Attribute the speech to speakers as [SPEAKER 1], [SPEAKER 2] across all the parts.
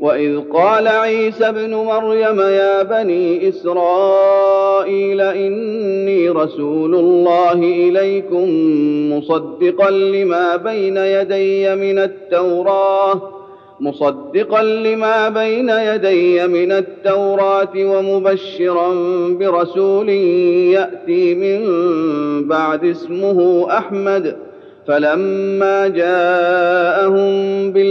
[SPEAKER 1] واذ قال عيسى ابن مريم يا بني اسرائيل اني رسول الله اليكم مصدقا لما بين يدي من التوراه مصدقا لما بين يدي من التوراة ومبشرا برسول يأتي من بعد اسمه أحمد فلما جاء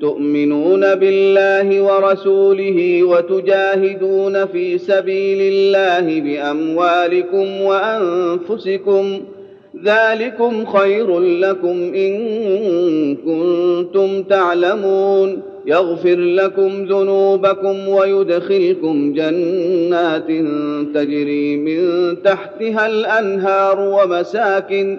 [SPEAKER 1] تؤمنون بالله ورسوله وتجاهدون في سبيل الله باموالكم وانفسكم ذلكم خير لكم ان كنتم تعلمون يغفر لكم ذنوبكم ويدخلكم جنات تجري من تحتها الانهار ومساكن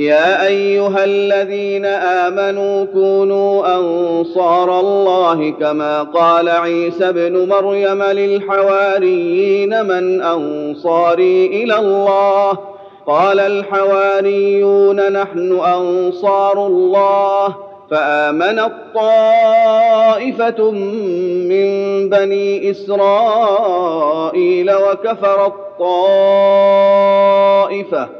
[SPEAKER 1] يا ايها الذين امنوا كونوا انصار الله كما قال عيسى ابن مريم للحواريين من انصاري الى الله قال الحواريون نحن انصار الله فامنت طائفه من بني اسرائيل وكفر الطائفه